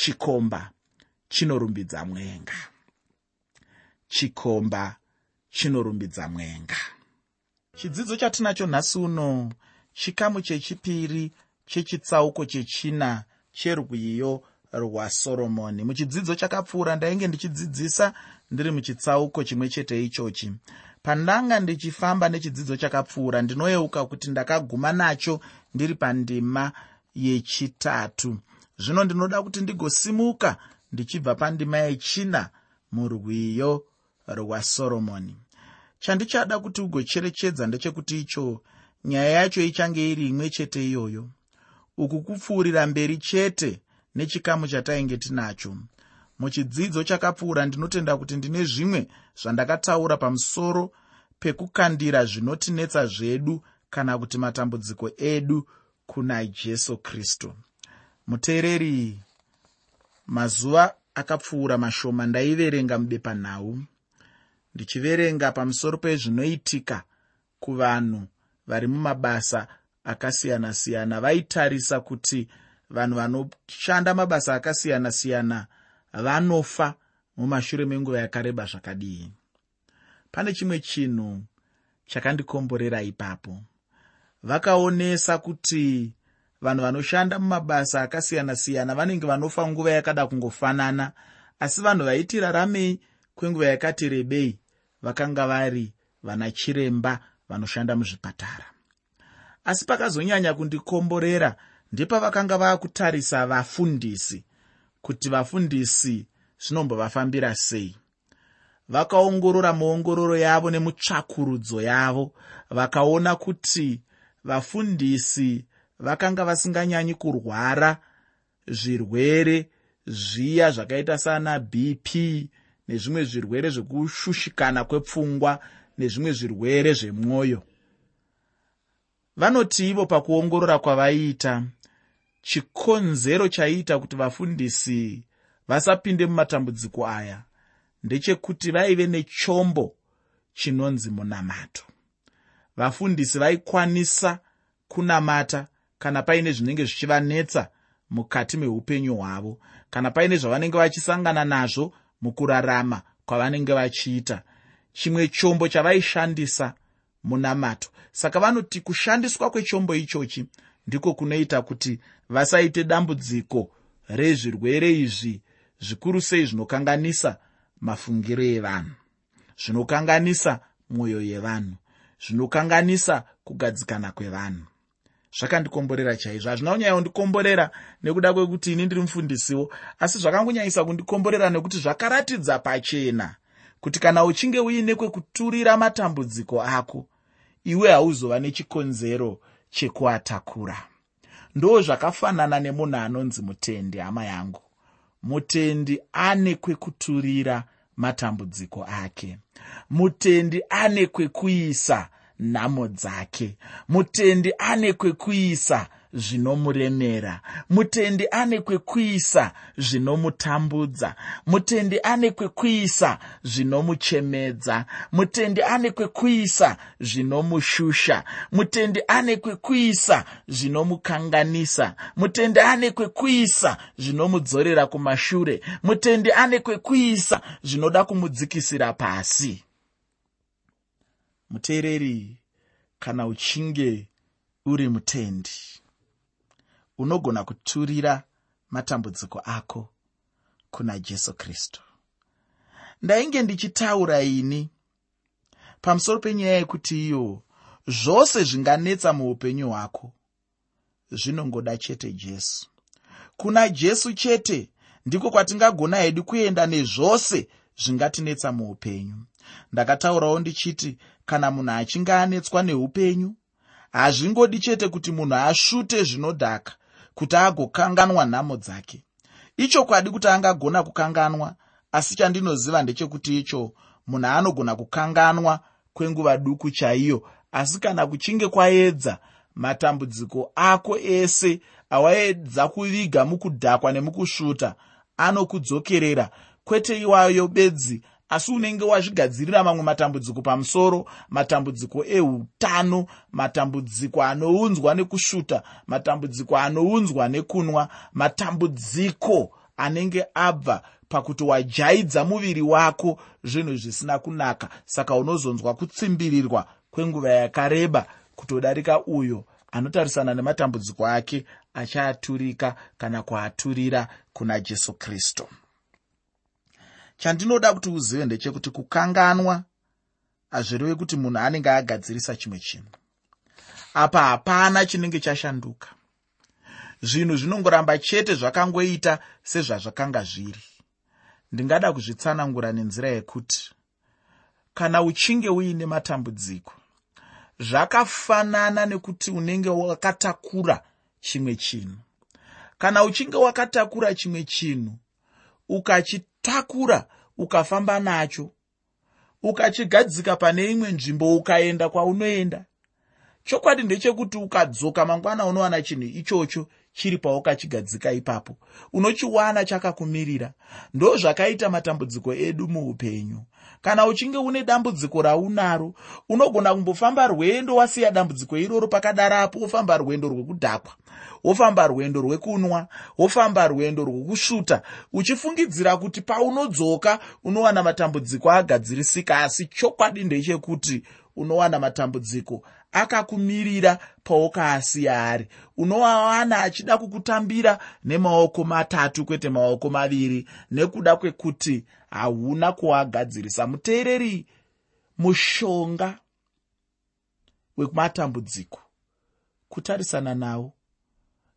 chikomba chinorumbidza mwenga. Chikomba chinorumbidza mwenga. Chidzidzo chatinacho nhasi uno chikamu chechipiri chechitsauko chechina cherwiyo rwasoromoni muchidzidzo chakapfuura ndainge ndichidzidzisa ndiri muchitsauko chimwe chete ichochi. Pandanga ndichifamba nechidzidzo chakapfuura ndinoyeuka kuti ndakaguma nacho ndiri pandima yechitatu zvino ndinoda kuti ndigosimuka ndichibva pandima yechina murwiyo rwasoromoni chandichada kuti ugocherechedza ndechekuti icho nyaya yacho ichange iri imwe chete iyoyo. Uku kupfuurira mberi chete nechikamu chatainge tinacho. Muchidzidzo chakapfuura ndinotenda kuti ndine zvimwe zvandakataura pamusoro pekukandira zvinotinetsa zvedu kana kuti matambudziko edu kuna jesu kristu muteereri mazuva akapfuura mashoma ndaiverenga mubepanhau ndichiverenga pamusoro pezvinoitika kuvanhu vari mumabasa akasiyana-siyana. Vaitarisa kuti vanhu vanoshanda mabasa akasiyana-siyana vanofa mumashure menguva yakareba zvakadii. Pane chimwe chinhu chakandikomborera ipapo. Vakaonesa kuti vanhu vanoshanda mumabasa akasiyana-siyana vanenge vanofa nguva yakada kungofanana. Asi vanhu vaiti raramei kwenguva yakati rebei vakanga vari vana chiremba vanoshanda muzvipatara. Asi pakazonyanya kundikomborera ndepavakanga vaakutarisa vafundisi kuti vafundisi zvinombovafambira sei. Vakaongorora muongororo yavo nemutsvakurudzo yavo vakaona kuti vafundisi vakanga vasinganyanyi kurwara zvirwere zviya zvakaita sana bp nezvimwe zvirwere zvekushushikana kwepfungwa nezvimwe zvirwere zvemwoyo vanoti ivo pakuongorora kwavaiita chikonzero chaiita kuti vafundisi vasapinde mumatambudziko aya ndechekuti vaive nechombo chinonzi munamato vafundisi vaikwanisa kunamata kana paine zvinenge zvichivanetsa mukati meupenyu hwavo kana paine zvavanenge vachisangana nazvo mukurarama kwavanenge vachiita. Chimwe chombo chavaishandisa munamato. Saka vanoti kushandiswa kwechombo ichochi ndiko kunoita kuti vasaite dambudziko rezvirwere izvi zvikuru sei zvinokanganisa mafungiro evanhu zvinokanganisa mwoyo yevanhu zvinokanganisa kugadzikana kwevanhu zvakandikomborera chaizvo. Hazvina kunyanya kundikomborera nekuda kwekuti ini ndiri mufundisiwo asi zvakangonyanyisa kundikomborera nekuti zvakaratidza pachena kuti kana uchinge uine kwekuturira matambudziko ako iwe hauzova nechikonzero chekuatakura. Ndo zvakafanana nemunhu anonzi mutendi hama yangu. Mutendi ane kwekuturira matambudziko ake. Mutendi ane kwekuisa nhamo dzake. Mutendi ane kwekuisa zvinomuremera. Mutendi ane kwekuisa zvinomutambudza. Mutendi ane kwekuisa zvinomuchemedza. Mutendi ane kwekuisa zvinomushusha. Mutendi ane kwekuisa zvinomukanganisa. Mutendi ane kwekuisa zvinomudzorera kumashure. Mutendi ane kwekuisa zvinoda kumudzikisira pasi muteereri kana uchinge uri mutendi unogona kuturira matambudziko ako kuna jesu kristu. Ndainge ndichitaura ini pamusoro penyaya yekuti iyo zvose zvinganetsa muupenyu hwako zvinongoda chete jesu. Kuna jesu chete ndiko kwatingagona hedu kuenda nezvose zvingatinetsa muupenyu. Ndakataurawo ndichiti kana munhu achinge anetswa neupenyu hazvingodi chete kuti munhu asvute zvinodhaka kuti agokanganwa nhamo dzake. Ichokwadi kuti angagona kukanganwa asi chandinoziva ndechekuti icho munhu anogona kukanganwa kwenguva duku chaiyo asi kana kuchinge kwaedza matambudziko ako ese awaedza kuviga mukudhakwa nemukusvuta anokudzokerera. Kwete iwayo bedzi asi unenge wazvigadzirira mamwe matambudziko pamusoro matambudziko eutano matambudziko anounzwa nekusvuta matambudziko anounzwa nekunwa matambudziko anenge abva pakuti wajaidza muviri wako zvinhu zvisina kunaka. Saka unozonzwa kutsimbirirwa kwenguva yakareba kutodarika uyo anotarisana nematambudziko ake achaaturika kana kuaturira kuna jesu kristu chandinoda kuti uzive ndechekuti kukanganwa hazvirevi kuti munhu anenge agadzirisa chimwe chinhu. Apa hapana chinenge chashanduka. Zvinhu zvinongoramba chete zvakangoita sezvazvakanga zviri. Ndingada kuzvitsanangura nenzira yekuti kana uchinge uine matambudziko zvakafanana nekuti unenge wakatakura chimwe chinhu. Kana uchinge wakatakura chimwe chinhu ukachitakura ukafamba nacho. Ukachigadzika pane imwe nzvimbo ukaenda kwaunoenda chokwadi ndechekuti ukadzoka mangwana unowana chinhu ichocho chiri paukachigadzika ipapo. Unochiwana chakakumirira. Ndo zvakaita matambudziko edu muupenyu. Kana uchinge une dambudziko raunaro unogona kumbofamba rwendo wasiya dambudziko iroro pakadarapo wofamba rwendo rwekudhakwa wofamba rwendo rwekunwa wofamba rwendo rwokusvuta uchifungidzira kuti paunodzoka unowana matambudziko agadzirisika. Asi chokwadi ndechekuti unowana matambudziko akakumirira paukaasiya ari unowawana achida kukutambira nemaoko matatu kwete maoko maviri nekuda kwekuti hauna kuagadzirisa muteereri mushonga wematambudziko kutarisana nawo.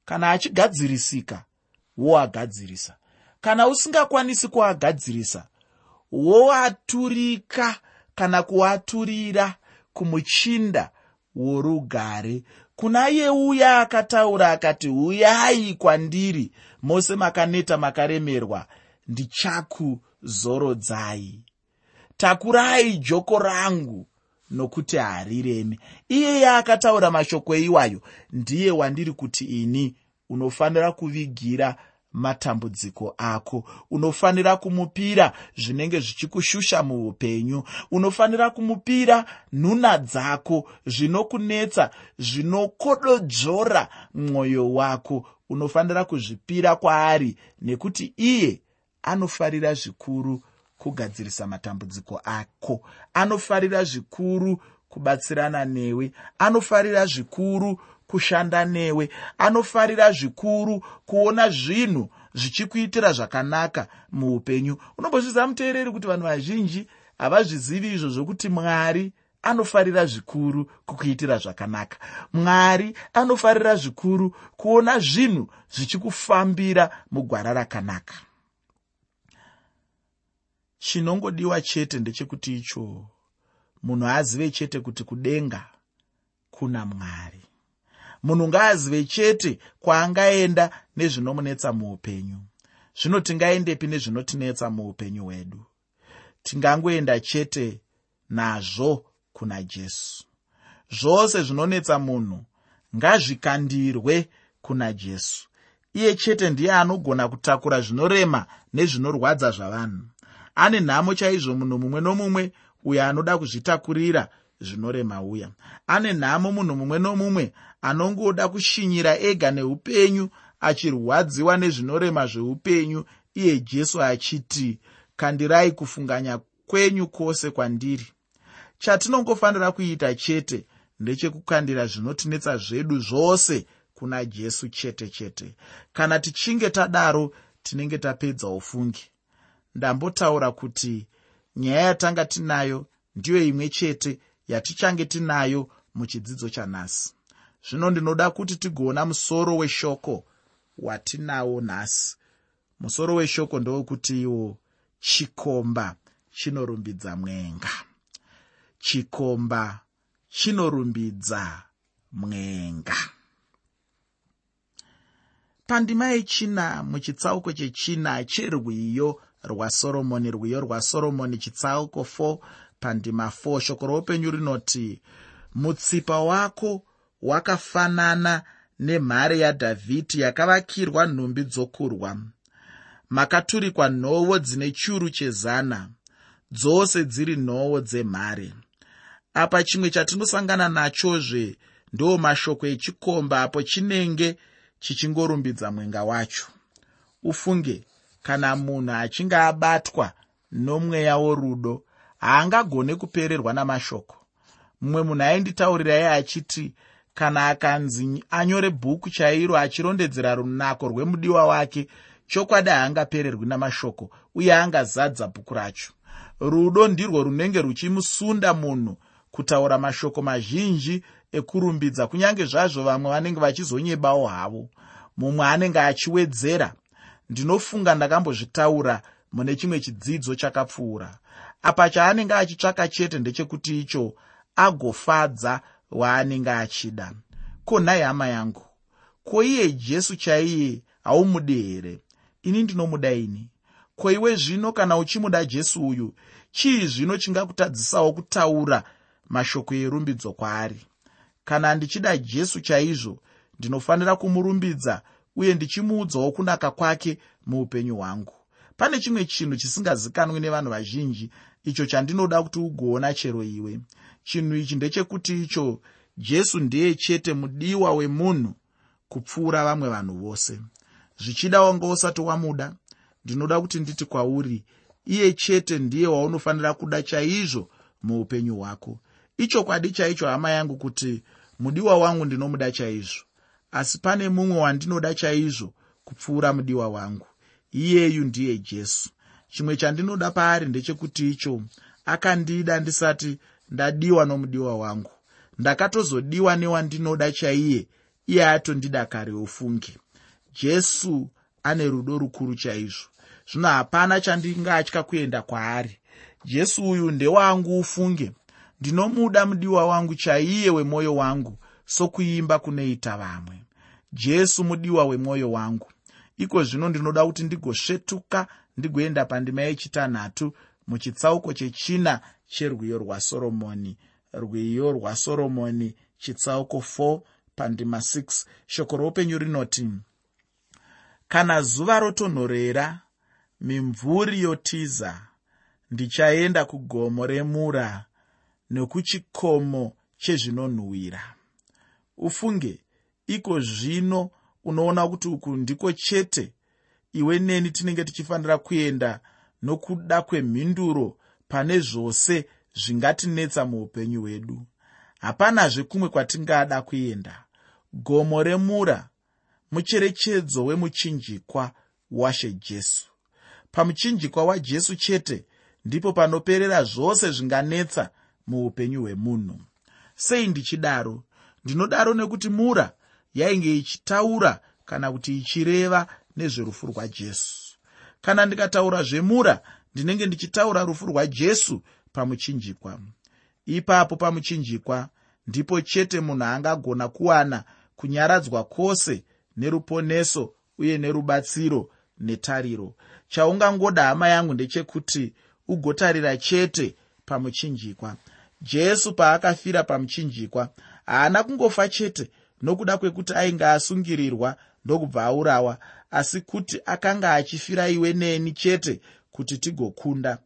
Kana achigadzirisika woagadzirisa kana usingakwanisi kuagadzirisa woaturika kana kuaturira kumuchinda worugare. Kuna iye uya akataura akati uyai kwandiri mose makaneta makaremerwa. Ndichakuzorodzai takurai joko rangu nokuti hariremi iyeye akataura mashoko iwayo ndiye wandiri kuti ini unofanira kuvigira matambudziko ako. Unofanira kumupira zvinenge zvichikushusha muupenyu. Unofanira kumupira nhuna dzako zvinokunetsa zvinokododzora mwoyo wako. Unofanira kuzvipira kwaari nekuti iye anofarira zvikuru kugadzirisa matambudziko ako. Anofarira zvikuru kubatsirana newe. Anofarira zvikuru kushanda newe. Anofarira zvikuru kuona zvinhu zvichikuitira zvakanaka muupenyu. Unombozviziva muteereri kuti vanhu vazhinji havazvizivi izvo zvokuti mwari anofarira zvikuru kukuitira zvakanaka. Mwari anofarira zvikuru kuona zvinhu zvichikufambira mugwara rakanaka. Chinongodiwa chete ndechekuti icho. Munhu azive chete kuti kudenga kuna mwari munhu ngaazive chete kwaangaenda nezvinomunetsa muupenyu. Zvino tingaendepi nezvinotinetsa muupenyu hwedu. Tingangoenda chete nazvo kuna jesu. Zvose zvinonetsa munhu ngazvikandirwe kuna jesu. Iye chete ndiye anogona kutakura zvinorema nezvinorwadza zvavanhu. Ane nhamo chaizvo munhu mumwe nomumwe uyo anoda kuzvitakurira zvinorema uya. Ane nhamo munhu mumwe nomumwe anongoda kushinyira ega neupenyu achirwadziwa nezvinorema zveupenyu iye jesu achiti kandirai kufunganya kwenyu kwose kwandiri. Chatinongofanira kuita chete ndechekukandira zvinotinetsa zvedu zvose kuna jesu chete chete. Kana tichinge tadaro tinenge tapedza ufungi. Ndambotaura kuti nyaya yatanga tinayo ndiyo imwe chete yatichange tinayo muchidzidzo chanhasi. Zvino ndinoda kuti tigoona musoro weshoko watinawo nhasi. Musoro weshoko ndewekuti iwo chikomba chinorumbidza mwenga. Chikomba chinorumbidza mwenga. Pandima yechina muchitsauko chechina cherwiyo rwasoromoni rwiyo rwasoromoni chitsauko 4 pandima 4 shoko roupenyu rinoti mutsipa wako wakafanana nemhare yadhavhidhi yakavakirwa nhumbi dzokurwa. Makaturikwa nhovo dzine churu chezana dzose dziri nhovo dzemhare. Apa chimwe chatinosangana nachozve ndo mashoko echikomba apo chinenge chichingorumbidza mwenga wacho. Ufunge kana munhu achinge abatwa nomweya worudo haangagone kupererwa namashoko. Mumwe munhu ainditaurirai achiti kana akanzi anyore bhuku chairo achirondedzera runako rwemudiwa wake chokwadi haangapererwi namashoko uye angazadza bhuku racho. Rudo ndirwo runenge ruchimusunda munhu kutaura mashoko mazhinji ekurumbidza kunyange zvazvo vamwe vanenge vachizonyebawo havo. Mumwe anenge achiwedzera ndinofunga ndakambozvitaura mune chimwe chidzidzo chakapfuura apa chaanenge achitsvaka chete ndechekuti icho agofadza waanenge achida. Ko nhai hama yangu? Ko iye jesu chaiye haumudi here? Ini ndinomuda ini? Ko iwe zvino kana uchimuda jesu uyu chii zvino chingakutadzisawo kutaura mashoko erumbidzo kwaari? Kana ndichida jesu chaizvo ndinofanira kumurumbidza uye ndichimuudzawo kunaka kwake muupenyu hwangu. Pane chimwe chinhu chisingazikanwi nevanhu vazhinji icho chandinoda kuti ugoona chero iwe. Chinhu ichi ndechekuti icho jesu ndiye chete mudiwa wemunhu kupfuura vamwe vanhu vose. Zvichida wanga usati wamuda ndinoda kuti nditi kwauri iye chete ndiye waunofanira kuda chaizvo muupenyu hwako. Ichokwadi chaicho hama yangu kuti mudiwa wangu ndinomuda chaizvo. Asi pane mumwe wandinoda chaizvo kupfuura mudiwa wangu. Iyeyu ndiye jesu chimwe chandinoda paari ndechekuti icho akandida ndisati ndadiwa nomudiwa wangu. Ndakatozodiwa newandinoda chaiye iye atondida kare ufunge jesu ane rudo rukuru chaizvo. Zvino hapana chandingatya kuenda kwaari. Jesu uyu ndewangu ufunge. Ndinomuda mudiwa wangu chaiye wemwoyo wangu sokuimba kunoita vamwe. Jesu mudiwa wemwoyo wangu. Iko zvino ndinoda kuti ndigosvetuka ndigoenda pandima yechitanhatu muchitsauko chechina cherwiyo rwasoromoni rwiyo rwasoromoni chitsauko 4 pandima 6 shoko roupenyu rinoti kana zuva rotonhorera mimvuri yotiza ndichaenda kugomo remura nekuchikomo chezvinonhuhwira. Ufunge iko zvino unoona kuti uku ndiko chete iwe neni tinenge tichifanira kuenda nokuda kwemhinduro pane zvose zvingatinetsa muupenyu hwedu. Hapanazve kumwe kwatingada kuenda. Gomo remura mucherechedzo wemuchinjikwa washe jesu. Pamuchinjikwa wajesu chete ndipo panoperera zvose zvinganetsa muupenyu hwemunhu. Sei ndichidaro? Ndinodaro nekuti mura yainge ichitaura kana kuti ichireva nezverufu rwajesu kana ndikataura zvemura ndinenge ndichitaura rufu rwajesu pamuchinjikwa. Ipapo pamuchinjikwa ndipo chete munhu angagona kuwana kunyaradzwa kwose neruponeso uye nerubatsiro netariro. Chaungangoda hama yangu ndechekuti ugotarira chete pamuchinjikwa. Jesu paakafira pamuchinjikwa haana kungofa chete nokuda kwekuti ainge asungirirwa ndokubva aurawa asi kuti akanga achifira iwe neni chete kuti tigokunda.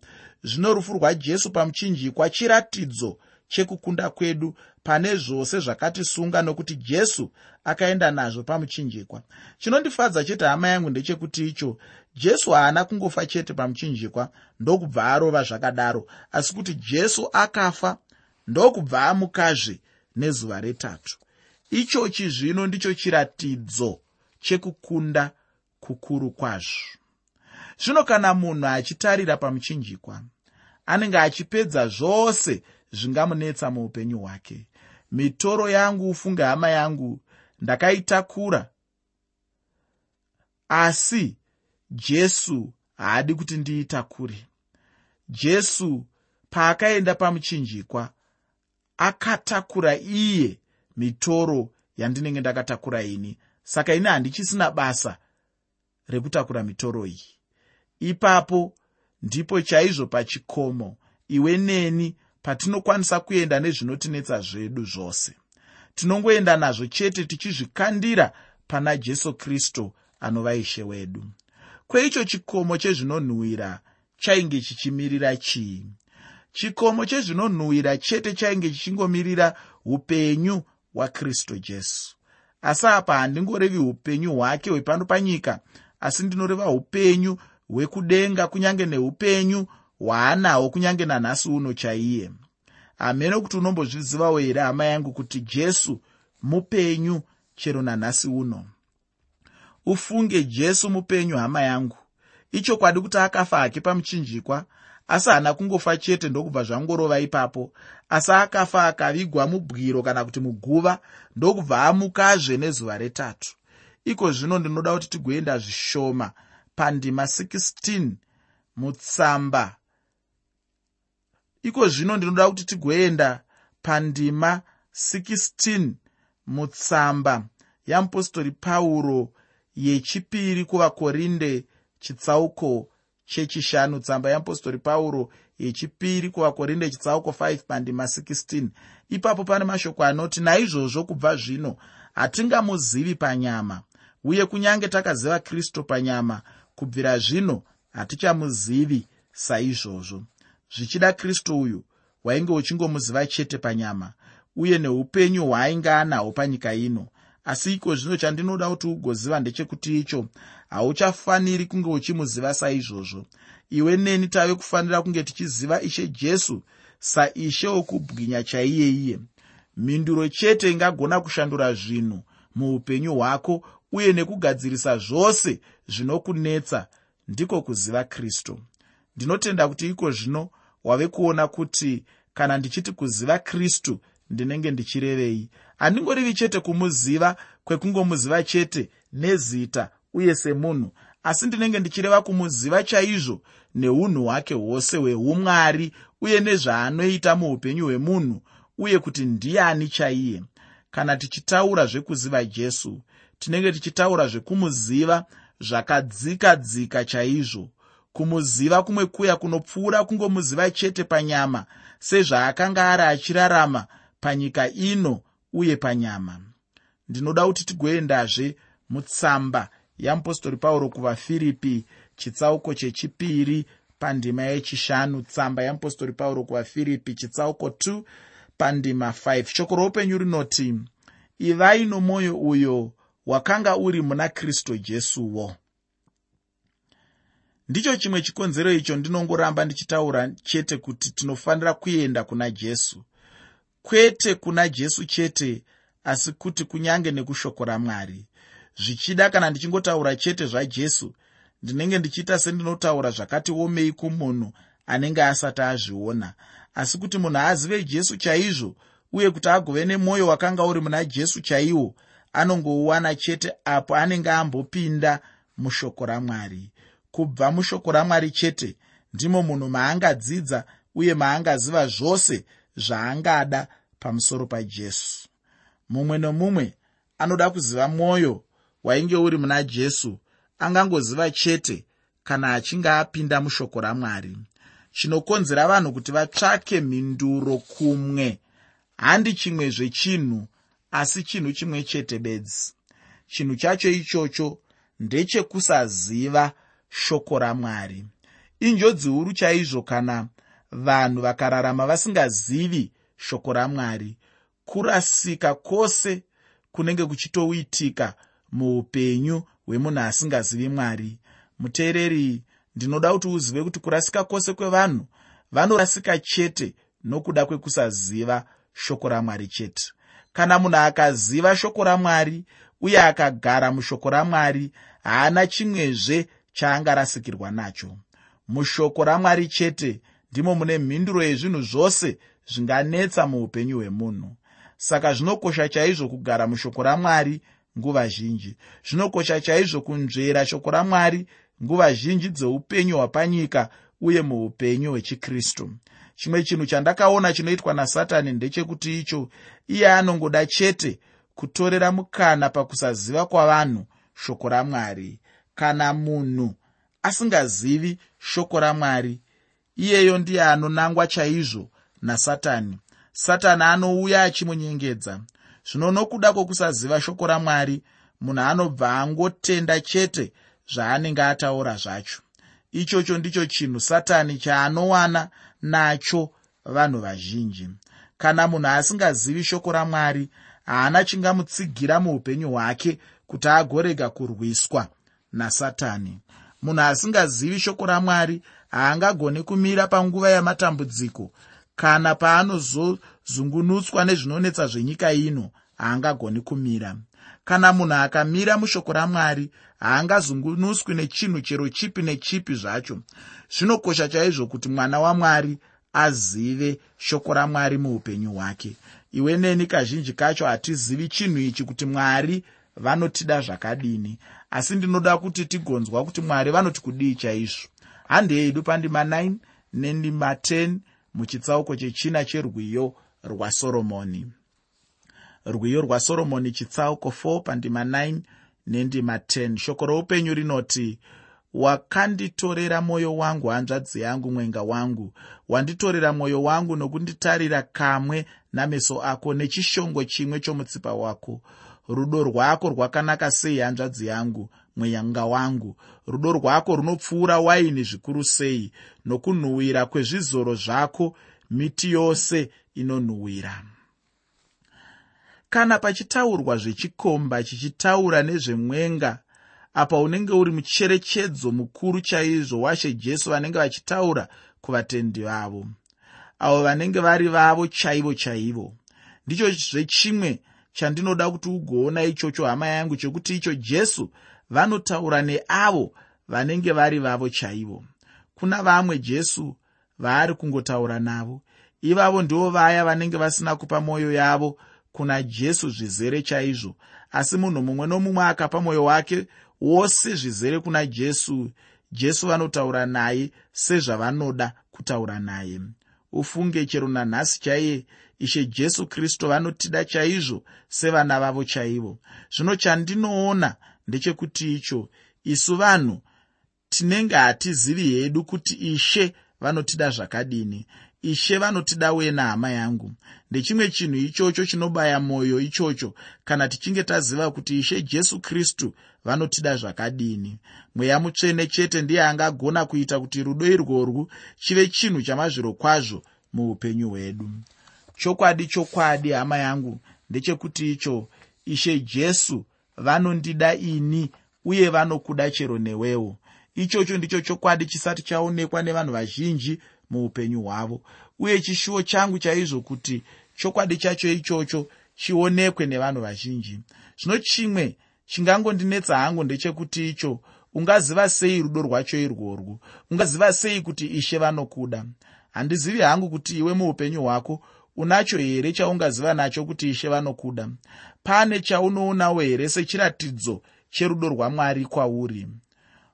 Zvino rufu rwajesu pamuchinjikwa chiratidzo chekukunda kwedu pane zvose zvakatisunga nokuti jesu akaenda nazvo pamuchinjikwa. Chinondifadza chete hama yangu ndechekuti icho jesu haana kungofa chete pamuchinjikwa ndokubva arova zvakadaro asi kuti jesu akafa ndokubva amukazve nezuva retatu. Ichochi zvino ndicho chiratidzo chekukunda kukuru kwazvo. Zvino kana munhu achitarira pamuchinjikwa anenge achipedza zvose zvingamunetsa muupenyu hwake mitoro yangu ufunge hama yangu ndakaitakura. Asi jesu haadi kuti ndiitakure. Jesu paakaenda pamuchinjikwa akatakura iye mitoro yandinenge ndakatakura ini saka ini handichisina basa rekutakura mitoro iyi. Ipapo ndipo chaizvo pachikomo iwe neni patinokwanisa kuenda nezvinotinetsa zvedu zvose. Tinongoenda nazvo chete tichizvikandira pana jesu kristu anova ishe wedu. Kweicho chikomo chezvinonhuhwira chainge chichimirira chii? Chikomo chezvinonhuhwira chete chainge chichingomirira upenyu hwakristu jesu asi apa handingorevi upenyu hwake hwepano panyika. Asi ndinoreva upenyu hwekudenga kunyange neupenyu hwaanahwo kunyange nanhasi uno chaiye. Hamene kuti unombozvizivawo here hama yangu kuti jesu mupenyu chero nanhasi uno? Ufunge jesu mupenyu hama yangu. Ichokwadi kuti akafa hake pamuchinjikwa asi haana kungofa chete ndokubva zvangorova ipapo. Asi akafa akavigwa mubwiro kana kuti muguva ndokubva amukazve nezuva retatu. Iko zvino ndinoda kuti tigoenda zvishoma. Pandima 16 mutsamba. Iko zvino ndinoda kuti tigoenda. Pandima 16 mutsamba. Yamupostori pauro yechipiri kuvakorinde chitsauko chechishanu tsamba yeapostori pauro yechipiri kuvakorinde chitsauko 5 pandima 16 ipapo pane mashoko anoti naizvozvo kubva zvino hatingamuzivi panyama uye kunyange takaziva kristu panyama kubvira zvino hatichamuzivi saizvozvo. Zvichida kristu uyu wainge uchingomuziva chete panyama uye neupenyu hwaainge anahwo panyika ino. Asi iko zvino chandinoda kuti ugoziva ndechekuti icho hauchafaniri kunge uchimuziva saizvozvo. Iwe neni tave kufanira kunge tichiziva ishe jesu saishe wokubwinya chaiye iye. Mhinduro chete ingagona kushandura zvinhu muupenyu hwako uye nekugadzirisa zvose zvinokunetsa ndiko kuziva kristu ndinotenda kuti iko zvino wave kuona kuti kana ndichiti kuziva kristu ndinenge ndichirevei. Handingorivi chete kumuziva kwekungomuziva chete nezita uye semunhu asi ndinenge ndichireva kumuziva chaizvo neunhu hwake hwose hweumwari uye nezvaanoita muupenyu hwemunhu uye kuti ndiani chaiye. Kana tichitaura zvekuziva jesu tinenge tichitaura zvekumuziva zvakadzika dzika chaizvo. Kumuziva kumwe kuya kunopfuura kungomuziva chete panyama sezvaakanga ari achirarama panyika ino uye panyama. Ndinoda kuti tigoendazve mutsamba yeapostori pauro kuvafiripi chitsauko chechipiri pandima yechishanu tsamba yeapostori pauro kuvafiripi chitsauko 2 pandima 5 shoko roupenyu rinoti ivai nomwoyo uyo wakanga uri muna kristu jesuwo. Ndicho chimwe chikonzero icho ndinongoramba ndichitaura chete kuti tinofanira kuenda kuna jesu. Kwete kuna jesu chete asi kuti kunyange nekushoko ramwari zvichida kana ndichingotaura chete zvajesu ndinenge ndichiita sendinotaura zvakati omei kumunhu anenge asati azviona. Asi kuti munhu azive jesu chaizvo uye kuti agove nemwoyo wakanga uri muna jesu chaiwo anongouwana chete apo anenge ambopinda mushoko ramwari. Kubva mushoko ramwari chete ndimo munhu maangadzidza uye maangaziva zvose zvaangada pamusoro pajesu. Mumwe nomumwe anoda kuziva mwoyo wainge uri muna jesu angangoziva chete kana achinge apinda mushoko ramwari. Chinokonzera vanhu kuti vatsvake mhinduro kumwe. Handi chimwe zvechinhu asi chinhu chimwe chete bedzi. Chinhu chacho ichocho ndechekusaziva shoko ramwari. Injodzi huru chaizvo kana vanhu vakararama vasingazivi shoko ramwari. Kurasika kwose kunenge kuchitoitika muupenyu hwemunhu asingazivi mwari. Muteereri ndinoda kuti uzive kuti kurasika kwose kwevanhu vanorasika chete nokuda kwekusaziva shoko ramwari chete. Kana munhu akaziva shoko ramwari uye akagara mushoko ramwari haana chimwezve chaangarasikirwa nacho. Mushoko ramwari chete ndimo mune mhinduro yezvinhu zvose zvinganetsa muupenyu hwemunhu. Saka zvinokosha chaizvo kugara mushoko ramwari nguva zhinji. Zvinokosha chaizvo kunzvera shoko ramwari nguva zhinji dzeupenyu hwapanyika uye muupenyu hwechikristu. Chimwe chinhu chandakaona chinoitwa nasatani ndechekuti icho iye anongoda chete kutorera mukana pakusaziva kwavanhu shoko ramwari. Kana munhu asingazivi shoko ramwari iyeyo ndiye anonangwa chaizvo nasatani. Satani anouya achimunyengedza zvino nokuda kwokusaziva shoko ramwari munhu anobva angotenda chete zvaanenge ataura zvacho. Ichocho ndicho chinhu satani chaanowana nacho vanhu vazhinji. Kana munhu asingazivi shoko ramwari haana chingamutsigira muupenyu hwake kuti agorega kurwiswa nasatani. Munhu asingazivi shoko ramwari haangagoni kumira panguva yamatambudziko. Kana paanozozungunutswa nezvinonetsa zvenyika ino haangagoni kumira. Kana munhu akamira mushoko ramwari haangazungunuswi nechinhu chero chipi nechipi zvacho. Zvinokosha chaizvo kuti mwana wamwari azive shoko ramwari muupenyu hwake. Iwe neni kazhinji kacho hatizivi chinhu ichi kuti mwari vanotida zvakadini. Asi ndinoda kuti tigonzwa kuti mwari vanoti kudii chaizvo. Handi yedu pandima 9 nendima 10 muchitsauko chechina cherwiyo rwasoromoni rwiyo rwasoromoni chitsauko 4 pandima 9 nendima 10 shoko roupenyu rinoti wakanditorera mwoyo wangu hanzvadzi yangu mwenga wangu. Wanditorera mwoyo wangu nokunditarira kamwe nameso ako nechishongo chimwe chomutsipa wako. Rudo rwako rwakanaka sei hanzvadzi yangu mwenyanga wangu? Rudo rwako runopfuura waini zvikuru sei? Nokunhuhwira kwezvizoro zvako miti yose inonhuhwira. Kana pachitaurwa zvechikomba chichitaura nezvemwenga apa unenge uri mucherechedzo mukuru chaizvo washe jesu vanenge vachitaura kuvatendi vavo. Avo vanenge vari vavo chaivo chaivo. Ndicho zvechimwe chandinoda kuti ugoona ichocho hama yangu chekuti icho jesu vanotaura neavo vanenge vari vavo chaivo. Kuna vamwe jesu vaari kungotaura navo. Ivavo ndivo vaya vanenge vasina kupa mwoyo yavo kuna jesu zvizere chaizvo. Asi munhu mumwe nomumwe akapa mwoyo wake wose zvizere kuna jesu. Jesu vanotaura naye sezvavanoda kutaura naye. Ufunge chero nanhasi chaiye ishe jesu kristu vanotida chaizvo sevana vavo chaivo. Zvino chandinoona ndechekuti icho isu vanhu tinenge hatizivi hedu kuti ishe vanotida zvakadini. Ishe vanotida wena hama yangu. Ndechimwe chinhu ichocho chinobaya mwoyo ichocho kana tichinge taziva kuti ishe jesu kristu vanotida zvakadini. Mweya mutsvene chete ndiye angagona kuita kuti rudo irworwu chive chinhu chamazviro kwazvo muupenyu hwedu. Chokwadi chokwadi hama yangu ndechekuti icho ishe jesu vanondida ini uye vanokuda chero newewo ichocho ndicho chokwadi chisati chaonekwa nevanhu vazhinji muupenyu hwavo. Uye chishuwo changu chaizvo kuti chokwadi chacho ichocho chionekwe nevanhu vazhinji. Zvino chimwe chingangondinetsa hangu ndechekuti icho ungaziva sei rudo rwacho irworwu ungaziva sei kuti ishe vanokuda? Handizivi hangu kuti iwe muupenyu hwako unacho here chaungaziva nacho kuti ishe vanokuda? Pane chaunoonawo here sechiratidzo cherudo rwamwari kwauri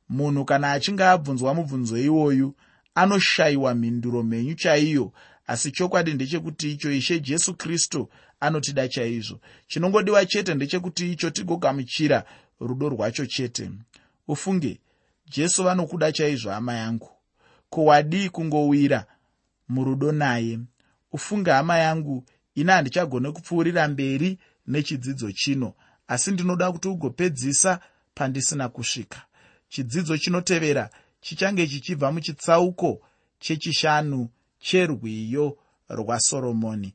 munhu kana achinge abvunzwa mubvunzo iwoyu anoshayiwa mhinduro mhenyu chaiyo. Asi chokwadi ndechekuti icho ishe jesu kristu anotida chaizvo. Chinongodiwa chete ndechekuti icho tigogamuchira rudo rwacho chete. Ufunge jesu vanokuda chaizvo hama yangu. Ko wadii kungowira murudo naye. Ufunge hama yangu ini handichagone kupfuurira mberi nechidzidzo chino asi ndinoda kuti ugopedzisa pandisina kusvika chidzidzo chinotevera chichange chichibva muchitsauko chechishanu cherwiyo rwasoromoni